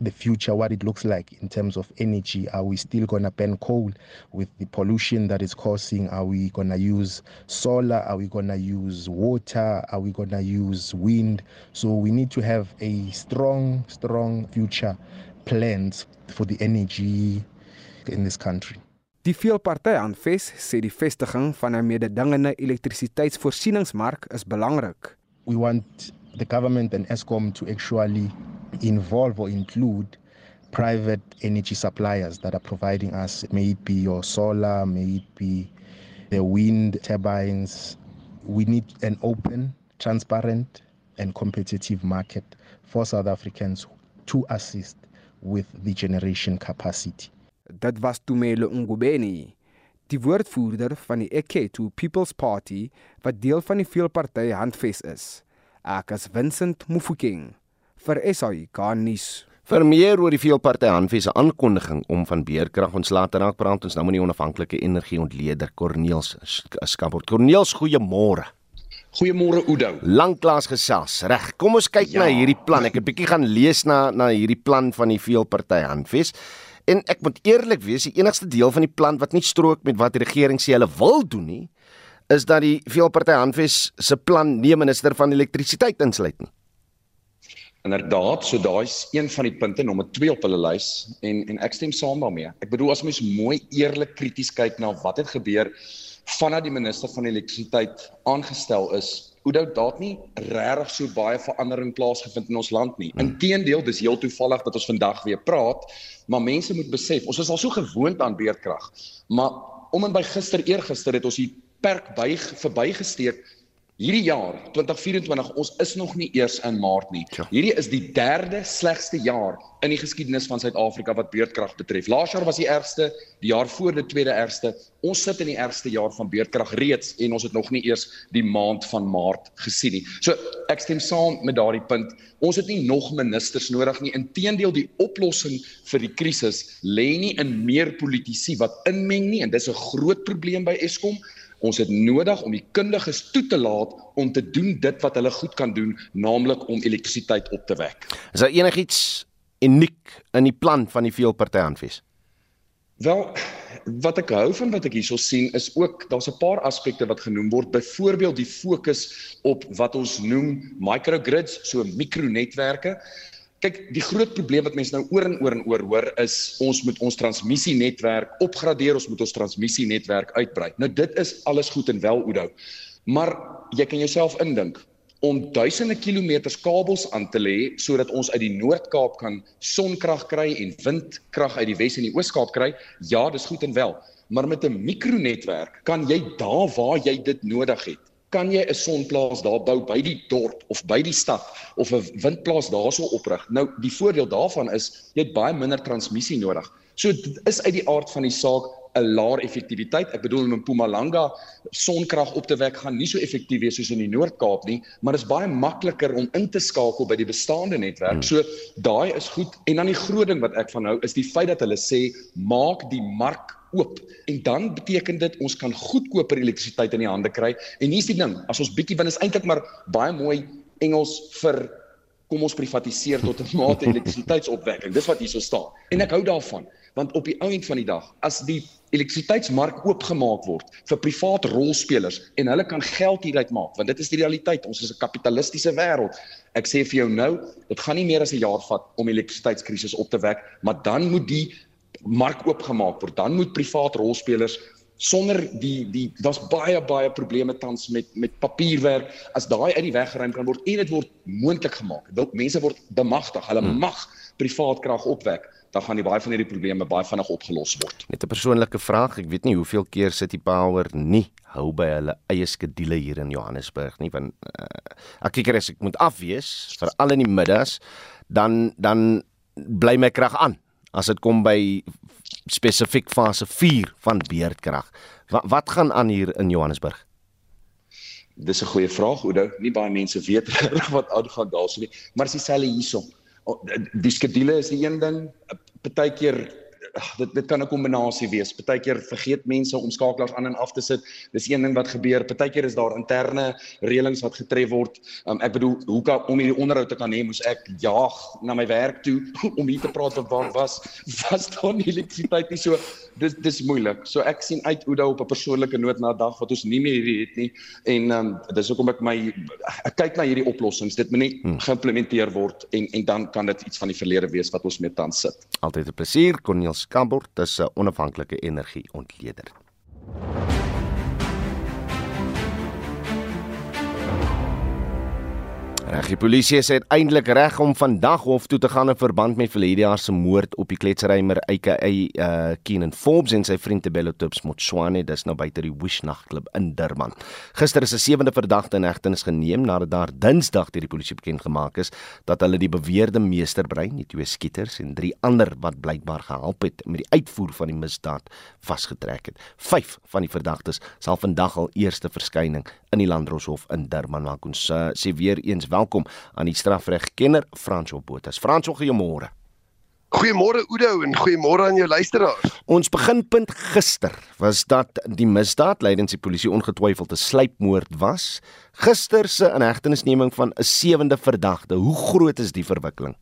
the future, what it looks like in terms of energy. Are we still going to burn coal with the pollution that is causing? Are we going to use solar? Are we going to use water? Are we going to use wind? So we need to have a strong, strong future plans for the energy in this country. Die veelparty aanves sê die vestiging van 'n mededingende elektrisiteitsvoorsieningsmark is belangrik. We want the government and Eskom to actually involve or include private energy suppliers that are providing us. May it be your solar may it be the wind turbines. We need an open transparent and competitive market for South Africans to assist with the generation capacity. Dit was Tumelo Ngubeni, die woordvoerder van die Eketu People's Party wat deel van die veelparty handves is. Ek is Vincent Mufokeng vir SAK nuus. Vir meer oor die veelparty handves se aankondiging om van beerkrag ontslae te raak, praat ons nou met die onafhanklike energieontleder Corneels Skaport. Corneels, goeiemôre. Goeiemôre Oudo. Lanklaas gesels. Reg, kom ons kyk ja. na hierdie plan. Ek het 'n bietjie gaan lees na na hierdie plan van die veelparty handves. En ek moet eerlik wees, die enigste deel van die plan wat nie strook met wat die regering sê hulle wil doen nie, is dat die veelparty handves se plan nie minister van elektrisiteit insluit nie. Inderdaad, so daai is een van die punte nommer 2 op hulle lys en en ek stem saam daarmee. Ek bedoel as mens mooi eerlik krities kyk na wat het gebeur vanaf die minister van elektrisiteit aangestel is, Oudo daar nie regtig so baie verandering plaasgevind in ons land nie. Hmm. Inteendeel, dis heel toevallig dat ons vandag weer praat, maar mense moet besef, ons is al so gewoond aan beerdkrag. Maar om en by gister eergister het ons hier perk by verbygesteek Hierdie jaar 2024 ons is nog nie eers in Maart nie. Ja. Hierdie is die derde slegste jaar in die geskiedenis van Suid-Afrika wat beerdkrag betref. Laas jaar was die ergste, die jaar voor dit tweede ergste. Ons sit in die ergste jaar van beerdkrag reeds en ons het nog nie eers die maand van Maart gesien nie. So ek stem saam met daardie punt. Ons het nie nog ministers nodig nie. Inteendeel die oplossing vir die krisis lê nie in meer politici wat inmeng nie en dis 'n groot probleem by Eskom. Ons het nodig om die kundiges toe te laat om te doen dit wat hulle goed kan doen, naamlik om elektrisiteit op te wek. Is daar enigiets uniek in die plan van die veelparty aanwys? Wel, wat ek hou van wat ek hierso sien is ook daar's 'n paar aspekte wat genoem word, byvoorbeeld die fokus op wat ons noem microgrids, so mikronetwerke. Kyk, die groot probleem wat mense nou oor en oor en oor hoor is ons moet ons transmissienetwerk opgradeer, ons moet ons transmissienetwerk uitbrei. Nou dit is alles goed en wel Oudo. Maar jy kan jouself indink om duisende kilometers kabels aan te lê sodat ons uit die Noord-Kaap kan sonkrag kry en windkrag uit die Wes en die Oos-Kaap kry. Ja, dis goed en wel. Maar met 'n mikronetwerk kan jy daar waar jy dit nodig het kan jy 'n sonplaas daar bou by die dorp of by die stad of 'n windplaas daarso oprig. Nou die voordeel daarvan is jy het baie minder transmissie nodig. So dit is uit die aard van die saak 'n laer effektiwiteit. Ek bedoel in Mpumalanga sonkrag op te wek gaan nie so effektief wees soos in die Noord-Kaap nie, maar dit is baie makliker om in te skakel by die bestaande netwerk. Hmm. So daai is goed en dan die groot ding wat ek van hou is die feit dat hulle sê maak die mark oop. En dan beteken dit ons kan goedkoper elektrisiteit in die hande kry. En hier's die ding as ons bietjie want is eintlik maar baie mooi Engels vir kom ons privatiseer tot 'n mate elektrisiteitsopwekking. Dis wat hierso staan. En ek hou daarvan want op die ou end van die dag as die elektrisiteitsmark oopgemaak word vir privaat rolspelers en hulle kan geld hieruit maak want dit is die realiteit. Ons is 'n kapitalistiese wêreld. Ek sê vir jou nou dit gaan nie meer as 'n jaar vat om elektrisiteitskrisis op te wek maar dan moet die mark oopgemaak word, dan moet privaat rolspelers sonder die die daar's baie baie probleme tans met met papierwerk as daai uit die weg geruim kan word en dit word moontlik gemaak. Dit mense word bemagtig, hulle hmm. mag privaat krag opwek dan gaan die baie van hierdie probleme baie vinnig opgelos word. Net 'n persoonlike vraag, ek weet nie hoeveel keer City Power nie hou by hulle eie skedule hier in Johannesburg nie, want uh, ek kyk as ek moet afwees vir al in die middags, dan dan bly my krag aan as dit kom by spesifiek fase 4 van beerdkrag. Wat wat gaan aan hier in Johannesburg? Dis 'n goeie vraag, Oudo. Nie baie mense weet reg wat aangaan daarso nie, maar dis dieselfde hierso. Die skedule is die een ding, partykeer dit dit kan 'n kombinasie wees. Partykeer vergeet mense om skakelaars aan en af te sit. Dis een ding wat gebeur. Partykeer is daar interne reëlings wat getref word. Um, ek bedoel, hoe kan om hierdie onderhoud te kan hê, moes ek jaag na my werk toe om hier te praat wat waar was was daar nie elektrisiteit nie. So dis dis moeilik. So ek sien uit hoe daai op 'n persoonlike noot na 'n dag wat ons nie meer hierdie het nie. En um, dis hoekom ek my ek kyk na hierdie oplossings. Dit moet net hmm. geïmplementeer word en en dan kan dit iets van die verlede wees wat ons mee tans sit. Altyd 'n plesier, Corneel Skambort tussen onafhanklike energieontleder. Reg, die polisie sê uiteindelik reg om vandag hof toe te gaan in verband met verlede jaar se moord op die kletsrymer aka uh Keenan Forbes en sy vriend Tebelo Tups Motswane, dis nou buite die Wish nagklub in Durban. Gister is 'n sewende verdagte in hegtenis geneem nadat daar Dinsdag deur die polisie bekend gemaak is dat hulle die beweerde meesterbrein, die twee skieters en drie ander wat blykbaar gehelp het met die uitvoer van die misdaad vasgetrek het. Vyf van die verdagtes sal vandag al eerste verskyning in die Landdroshof in Durban maak. Ons uh, sê weer eens welkom aan die strafregkenner Frans Obotas. Frans, goeiemôre. Goeiemôre Oudo en goeiemôre aan jou luisteraars. Ons beginpunt gister was dat die misdaad lydens die polisie ongetwyfeld 'n sluipmoord was. Gister se inhegtenisneming van 'n sewende verdagte. Hoe groot is die verwikkeling?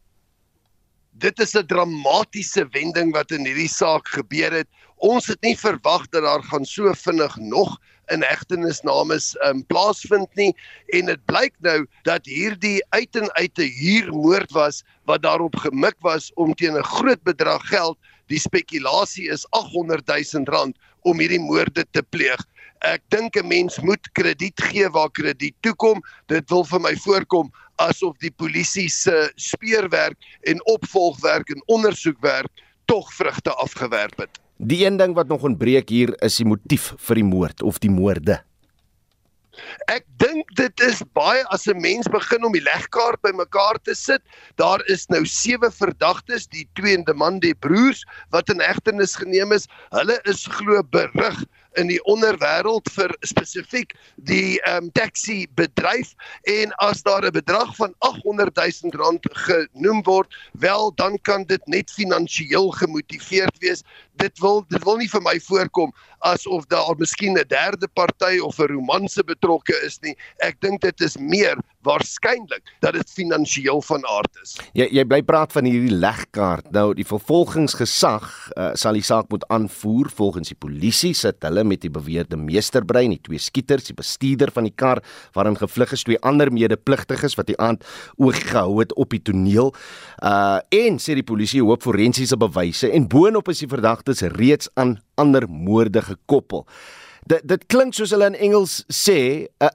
Dit is 'n dramatiese wending wat in hierdie saak gebeur het. Ons het nie verwag dat daar gaan so vinnig nog inhegtenisnames um, plaasvind nie. En dit blyk nou dat hierdie uit en uit 'n huurmoord was wat daarop gemik was om teen 'n groot bedrag geld. Die spekulasie is 800 000 rand om hierdie moorde te pleeg. Ek dink 'n mens moet krediet gee waar krediet toekom. Dit wil vir my voorkom asof die polisie se speurwerk en opvolgwerk en ondersoekwerk tog vrugte afgewerp het Die een ding wat nog ontbreek hier is die motief vir die moord of die moorde. Ek dink dit is baie as 'n mens begin om die legkaart bymekaar te sit. Daar is nou sewe verdagtes, die twee Ndemande broers wat in hegtenis geneem is. Hulle is glo berig in die onderwêreld vir spesifiek die ehm um, taxi bedryf en as daar 'n bedrag van 800 000 rand genoem word, wel dan kan dit net finansiëel gemotiveerd wees. Dit wil dit wil nie vir my voorkom asof daar miskien 'n derde party of 'n romanse betrokke is nie. Ek dink dit is meer waarskynlik dat dit finansiëel van aard is. Jy jy bly praat van hierdie legkaart. Nou die vervolgingsgesag uh, sal die saak moet aanvoer volgens die polisie sit hulle met die beweerde meesterbrein, die twee skieters, die bestuurder van die kar waarin gevlug is, twee ander medepligtiges wat die aand oog gehou het op die toneel. Uh en sê die polisie hoop forensiese bewyse en boonop is die verdagtes reeds aan ander moorde gekoppel. Dit dit klink soos hulle in Engels sê 'n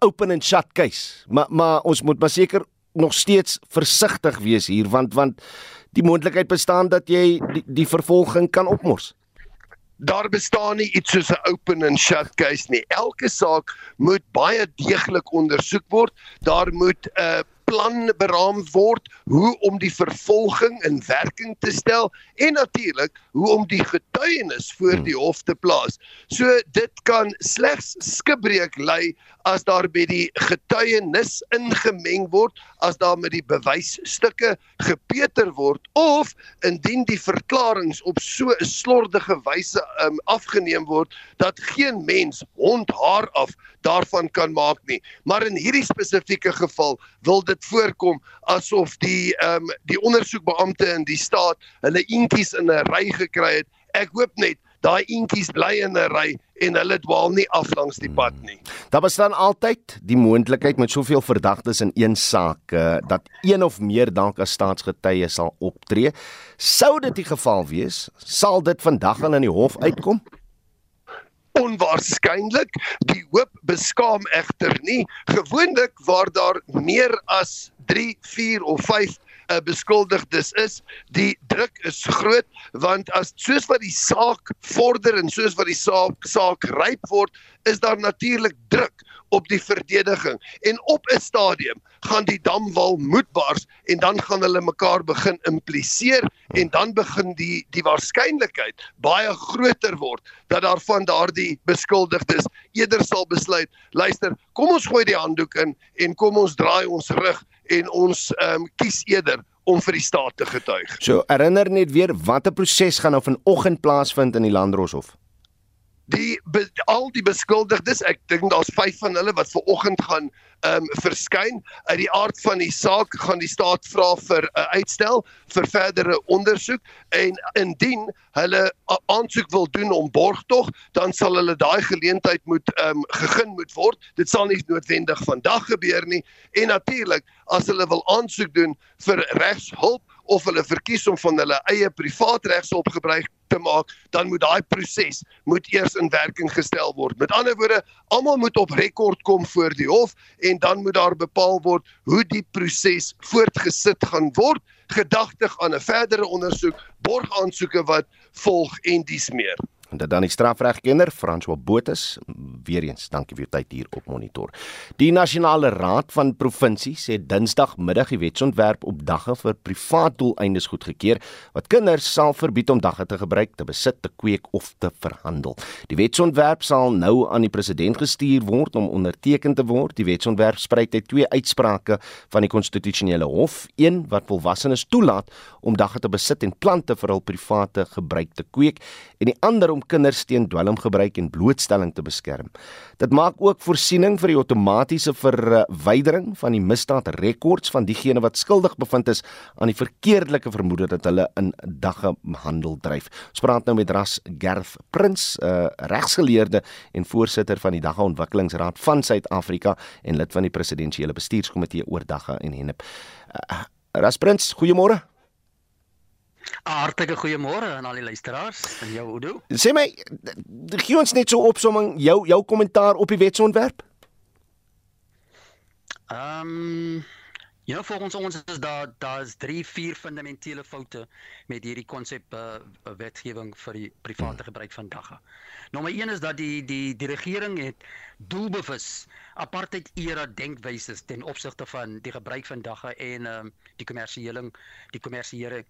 open and shut case. Maar maar ons moet maar seker nog steeds versigtig wees hier want want die moontlikheid bestaan dat jy die, die vervolging kan opmors. Daar bestaan nie iets soos 'n open and shut case nie. Elke saak moet baie deeglik ondersoek word. Daar moet 'n uh, plan beraam word hoe om die vervolging in werking te stel en natuurlik hoe om die getuienis voor die hof te plaas. So dit kan slegs skibreek lei as daar by die getuienis ingemeng word, as daar met die bewysstukke gepeter word of indien die verklaringe op so 'n slordige wyse um, afgeneem word dat geen mens hond haar af daarvan kan maak nie. Maar in hierdie spesifieke geval wil dit voorkom asof die ehm um, die ondersoekbeampte in die staat hulle eentjies in 'n ry gekry het. Ek hoop net daai eentjies bly in 'n ry en hulle dwaal nie af langs die pad nie. Daar bestaan altyd die moontlikheid met soveel verdagtes in een saak uh, dat een of meer dalk as staatsgetuie sal optree. Sou dit die geval wees, sal dit vandag aan in die hof uitkom? Onwaarskynlik die hoop beskaam egter nie. Gewoonlik waar daar meer as 3 4 of 5 uh, beskuldigdes is die druk is groot want as soos wat die saak vorder en soos wat die saak saak ryp word is daar natuurlik druk op die verdediging en op 'n stadium gaan die damwal moet bars en dan gaan hulle mekaar begin impliseer en dan begin die die waarskynlikheid baie groter word dat daar van daardie beskuldigdes eerder sal besluit luister kom ons gooi die handdoek in en kom ons draai ons rug en ons um, kies eerder om vir die staat te getuig. So herinner net weer watter proses gaan nou vanoggend plaasvind in die Landdroshof? Die be, al die beskuldigdes, ek dink daar's 5 van hulle wat ver oggend gaan ehm um, verskyn. Uit die aard van die saak gaan die staat vra vir 'n uh, uitstel vir verdere ondersoek en indien hulle aansoek wil doen om borgtog, dan sal hulle daai geleentheid moet ehm um, gegee moet word. Dit sal nie noodwendig vandag gebeur nie en natuurlik as hulle wil aansoek doen vir regshulp of hulle verkies om van hulle eie privaat regshulp gebruik te maak, dan moet daai proses moet eers in werking gestel word. Met ander woorde, almal moet op rekord kom voor die hof en dan moet daar bepaal word hoe die proses voortgesit gaan word, gedagtig aan 'n verdere ondersoek, borgaansoeke wat volg en dies meer. En dit dan die strafregkenner François Botus weer eens dankie vir u tyd hier op monitor. Die Nasionale Raad van Provinsies het Dinsdagmiddag die wetsontwerp op dagga vir privaat doeleindes goedgekeur wat kinders sal verbied om dagga te gebruik, te besit, te kweek of te verhandel. Die wetsontwerp sal nou aan die president gestuur word om onderteken te word. Die wetsontwerp spruit uit twee uitsprake van die konstitusionele hof, een wat volwassenes toelaat om dagga te besit en plante vir hul private gebruik te kweek en die ander om kinders teen dwelmgebruik en blootstelling te beskerm. Dit maak ook voorsiening vir die outomatiese verwydering van die misdaadrekords van diegene wat skuldig bevind is aan die verkeerdelike vermoede dat hulle in dagge handel dryf. Ons praat nou met Ras Gerth Prins, 'n uh, regsgeleerde en voorsitter van die Dagga Ontwikkelingsraad van Suid-Afrika en lid van die presidensiële bestuurskomitee oor dagga en hennep. Uh, Ras Prins, goeiemôre. 'n Hartlike goeiemôre aan al die luisteraars en jou Oudo. Sê my, gee ons net so opsomming jou jou kommentaar op die wetsontwerp. Ehm um, Ja, volgens ons is daar daar's 3 4 fundamentele foute met hierdie konsep uh, wetgewing vir die private gebruik van dagga. Nommer 1 is dat die die die regering het doelbewus apartheid era denkwyse ten opsigte van die gebruik van dagga en ehm um, die kommersiële die kommersiële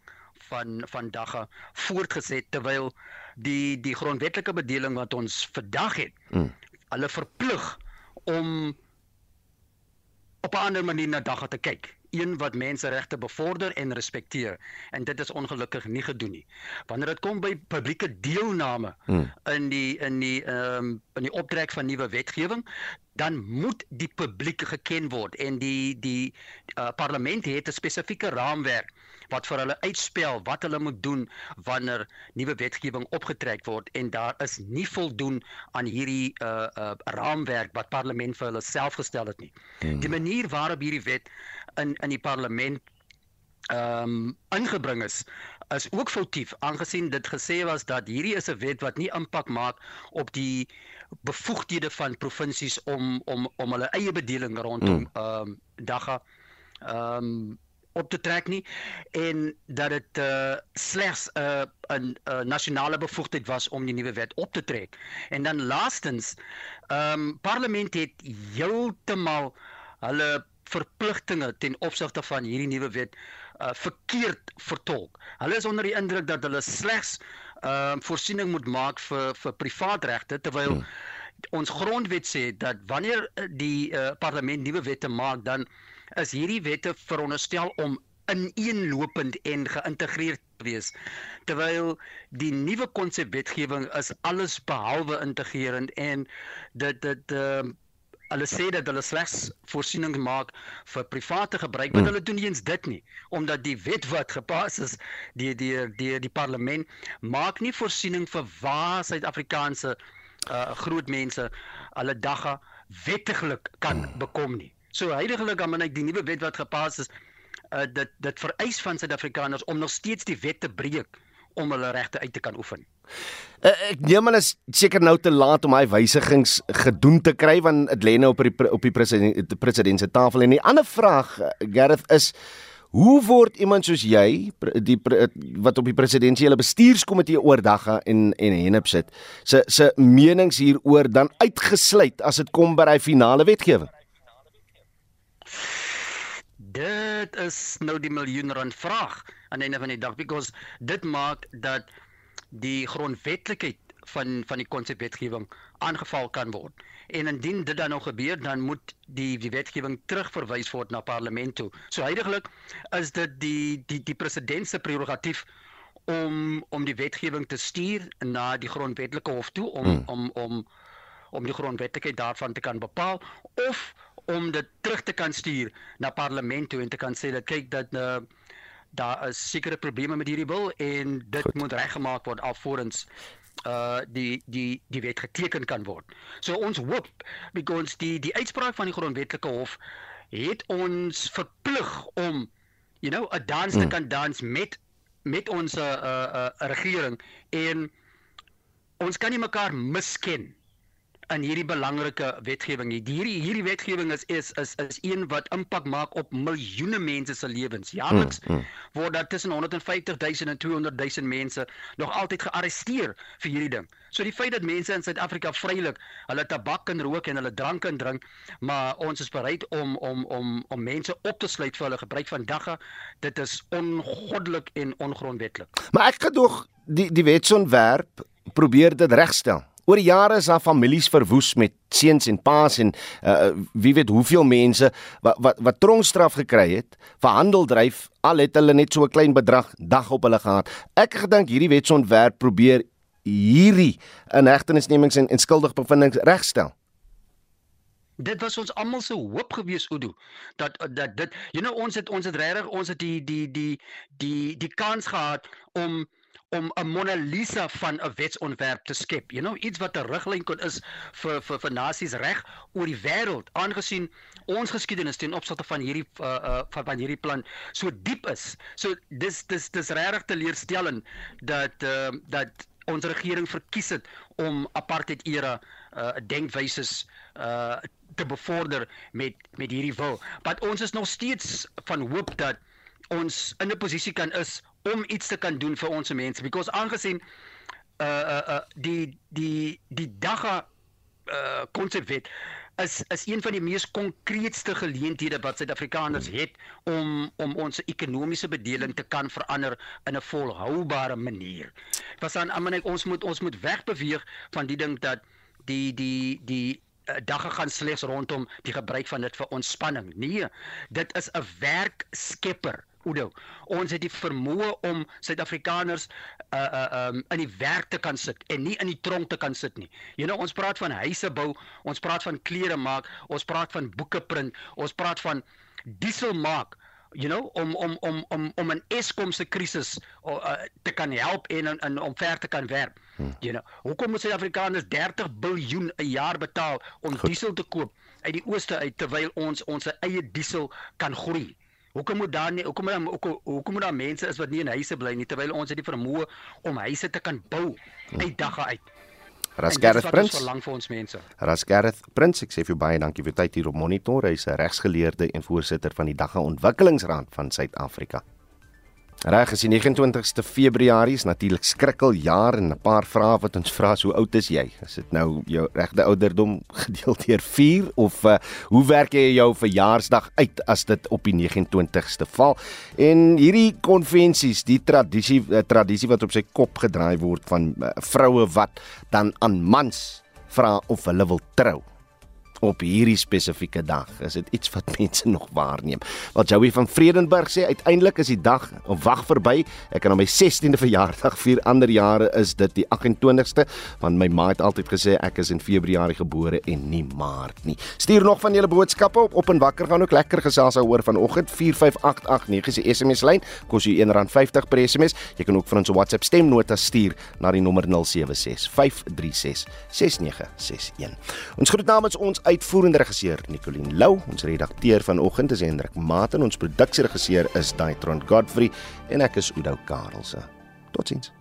van van dagga voortgeset terwyl die die grondwetlike bedeling wat ons vandag het mm. hulle verplig om op 'n ander manier na dagga te kyk een wat menseregte bevorder en respekteer en dit is ongelukkig nie gedoen nie. Wanneer dit kom by publieke deelname hmm. in die in die ehm um, in die optrek van nuwe wetgewing, dan moet die publiek geken word en die die uh, parlement het 'n spesifieke raamwerk wat vir hulle uitspel wat hulle moet doen wanneer nuwe wetgewing opgetrek word en daar is nie voldoen aan hierdie uh uh raamwerk wat parlement vir hulle self gestel het nie. Hmm. Die manier waarop hierdie wet in in die parlement ehm um, ingebring is is ook foutief aangesien dit gesê was dat hierdie is 'n wet wat nie impak maak op die bevoegdhede van provinsies om om om hulle eie bedeling rondom hmm. ehm um, dagga ehm um, op te trek nie en dat dit uh, slegs 'n uh, 'n uh, nasionale bevoegdheid was om die nuwe wet op te trek. En dan laastens, ehm um, parlement het heeltemal hulle verpligtinge ten opsigte van hierdie nuwe wet uh, verkeerd vertolk. Hulle is onder die indruk dat hulle slegs ehm uh, voorsiening moet maak vir vir privaatregte terwyl hmm. ons grondwet sê dat wanneer die uh, parlement nuwe wette maak dan is hierdie wette veronderstel om ineenlopend en geïntegreerd te wees terwyl die nuwe konsep wetgewing is alles behalwe integrerend en dit dit uh, hulle sê dat hulle slegs voorsiening maak vir private gebruik maar hmm. hulle doen nie eens dit nie omdat die wet wat gepas is die die die die parlement maak nie voorsiening vir waar Suid-Afrikaanse uh, groot mense hulle dagga wettiglik kan hmm. bekom nie So heidaglik dan moet die nuwe wet wat gepas is uh, dit dit vereis van Suid-Afrikaners om nog steeds die wet te breek om hulle regte uit te kan oefen. Uh, ek neem is seker nou te laat om hy wysigings gedoen te kry want dit lê nou op die op die president president se tafel en die ander vraag Gareth is Hoe word iemand soos jy die wat op die presidensiële bestuurskomitee oordag en en henop sit se se menings hieroor dan uitgesluit as dit kom by hy finale wetgewing? Dit is nou die miljoen rand vraag aan die einde van die dag because dit maak dat die grondwetlikheid van van die konsepwetgewing aangeval kan word. En indien dit dan nou gebeur, dan moet die die wetgewing terugverwys word na parlement toe. So heidaglik is dit die die die president se prerogatief om om die wetgewing te stuur na die grondwetlike hof toe om hmm. om om om die grondwetlikheid daarvan te kan bepaal of om dit terug te kan stuur na parlement toe en te kan sê dat kyk dat uh, daar is sekere probleme met hierdie bil en dit Goed. moet reggemaak word alvorens uh die die die wet geteken kan word. So ons hoop because die die uitspraak van die grondwetlike hof het ons verplig om you know 'n dans te mm. kan dans met met ons uh, uh uh regering en ons kan nie mekaar misken in hierdie belangrike wetgewing nie. Hierdie hierdie wetgewing is is is is een wat impak maak op miljoene mense se lewens. Jaarliks mm, mm. word daar tussen 150 000 en 200 000 mense nog altyd gearresteer vir hierdie ding. So die feit dat mense in Suid-Afrika vrylik hulle tabak kan rook en hulle drank kan drink, maar ons is bereid om om om om mense op te sluit vir hulle gebruik van dagga, dit is ongoddelik en ongrondwetlik. Maar ek gedoog die die wetsontwerp probeer dit regstel. Oor jare is daar families verwoes met seuns en paas en uh, wie weet hoeveel mense wat wat, wat tronkstraf gekry het vir handeldryf al het hulle net so 'n klein bedrag dag op hulle gehad. Ek gedink hierdie wetsontwerp probeer hierdie inhegtenisnemings en, en skuldigbevindings regstel. Dit was ons almal se hoop gewees Udo dat dat dit you know ons het ons het regtig ons het die die die die die kans gehad om om 'n Mona Lisa van 'n wetsontwerp te skep. You know, iets wat 'n riglyn kon is vir vir vir nasies reg oor die wêreld, aangesien ons geskiedenis ten opsigte van hierdie uh, uh van van hierdie plan so diep is. So dis dis dis regtig teleurstellend dat uh dat ons regering verkies het om apartheid era uh denkwyses uh te bevorder met met hierdie wil. Maar ons is nog steeds van hoop dat ons in 'n posisie kan is om iets te kan doen vir ons mense because aangesien uh uh, uh die die die dagga uh konsepwet is is een van die mees konkreetste geleenthede wat Suid-Afrikaners het om om ons ekonomiese bedeling te kan verander in 'n volhoubare manier. Was aan aan ons moet ons moet wegbeweeg van die ding dat die die die uh, dagga gaan slegs rondom die gebruik van dit vir ontspanning. Nee, dit is 'n werkskepper. Oudo. Ons het die vermoë om Suid-Afrikaners uh uh um in die werk te kan sit en nie in die tronk te kan sit nie. Jy know ons praat van huise bou, ons praat van klere maak, ons praat van boeke print, ons praat van diesel maak. You know om om om om om 'n Eskom se krisis uh, te kan help en in, in om ver te kan werk. Hmm. You know, hoekom moet Suid-Afrikaners 30 miljard 'n jaar betaal om Goed. diesel te koop uit die ooste uit terwyl ons ons eie diesel kan groei? Hoekom moet daar nie hoekom moet hoekom, hoekom moet daar mense is wat nie in huise bly nie terwyl ons het die vermoë om huise te kan bou uit dag uit. Rasgareth Prins. Verlang vir ons mense. Rasgareth Prins, ek sê vir baie dankie vir tyd hier op Monitor. Hy's 'n regsgeleerde en voorsitter van die Dagga Ontwikkelingsraad van Suid-Afrika. Reg, is die 29ste Februarie is natuurlik skrikkeljaar en 'n paar vrae wat ons vra, so oud is jy? Is dit nou jou regte ouderdom gedeel deur 4 of uh, hoe werk jy jou verjaarsdag uit as dit op die 29ste val? En hierdie konvensies, die tradisie uh, tradisie wat op sy kop gedraai word van uh, vroue wat dan aan mans vra of hulle wil trou op hierdie spesifieke dag. Is dit iets wat mense nog waarneem? Wat Joey van Vredenburg sê, uiteindelik is die dag of wag verby. Ek kan op my 16de verjaardag vier. Ander jare is dit die 28ste, want my ma het altyd gesê ek is in Februarie gebore en nie Maart nie. Stuur nog van julle boodskappe op op en wakker gaan ook lekker gesels oor vanoggend 45889 is die SMS lyn. Kos jy R1.50 per SMS. Jy kan ook vir ons WhatsApp stemnota stuur na die nommer 076 536 6961. Ons groet namens ons uitvoerende regisseur Nicoline Lou, ons redakteur vanoggend is Hendrik Maat en ons produksieregisseur is Daitron Godfrey en ek is Udo Karelse. Totsiens.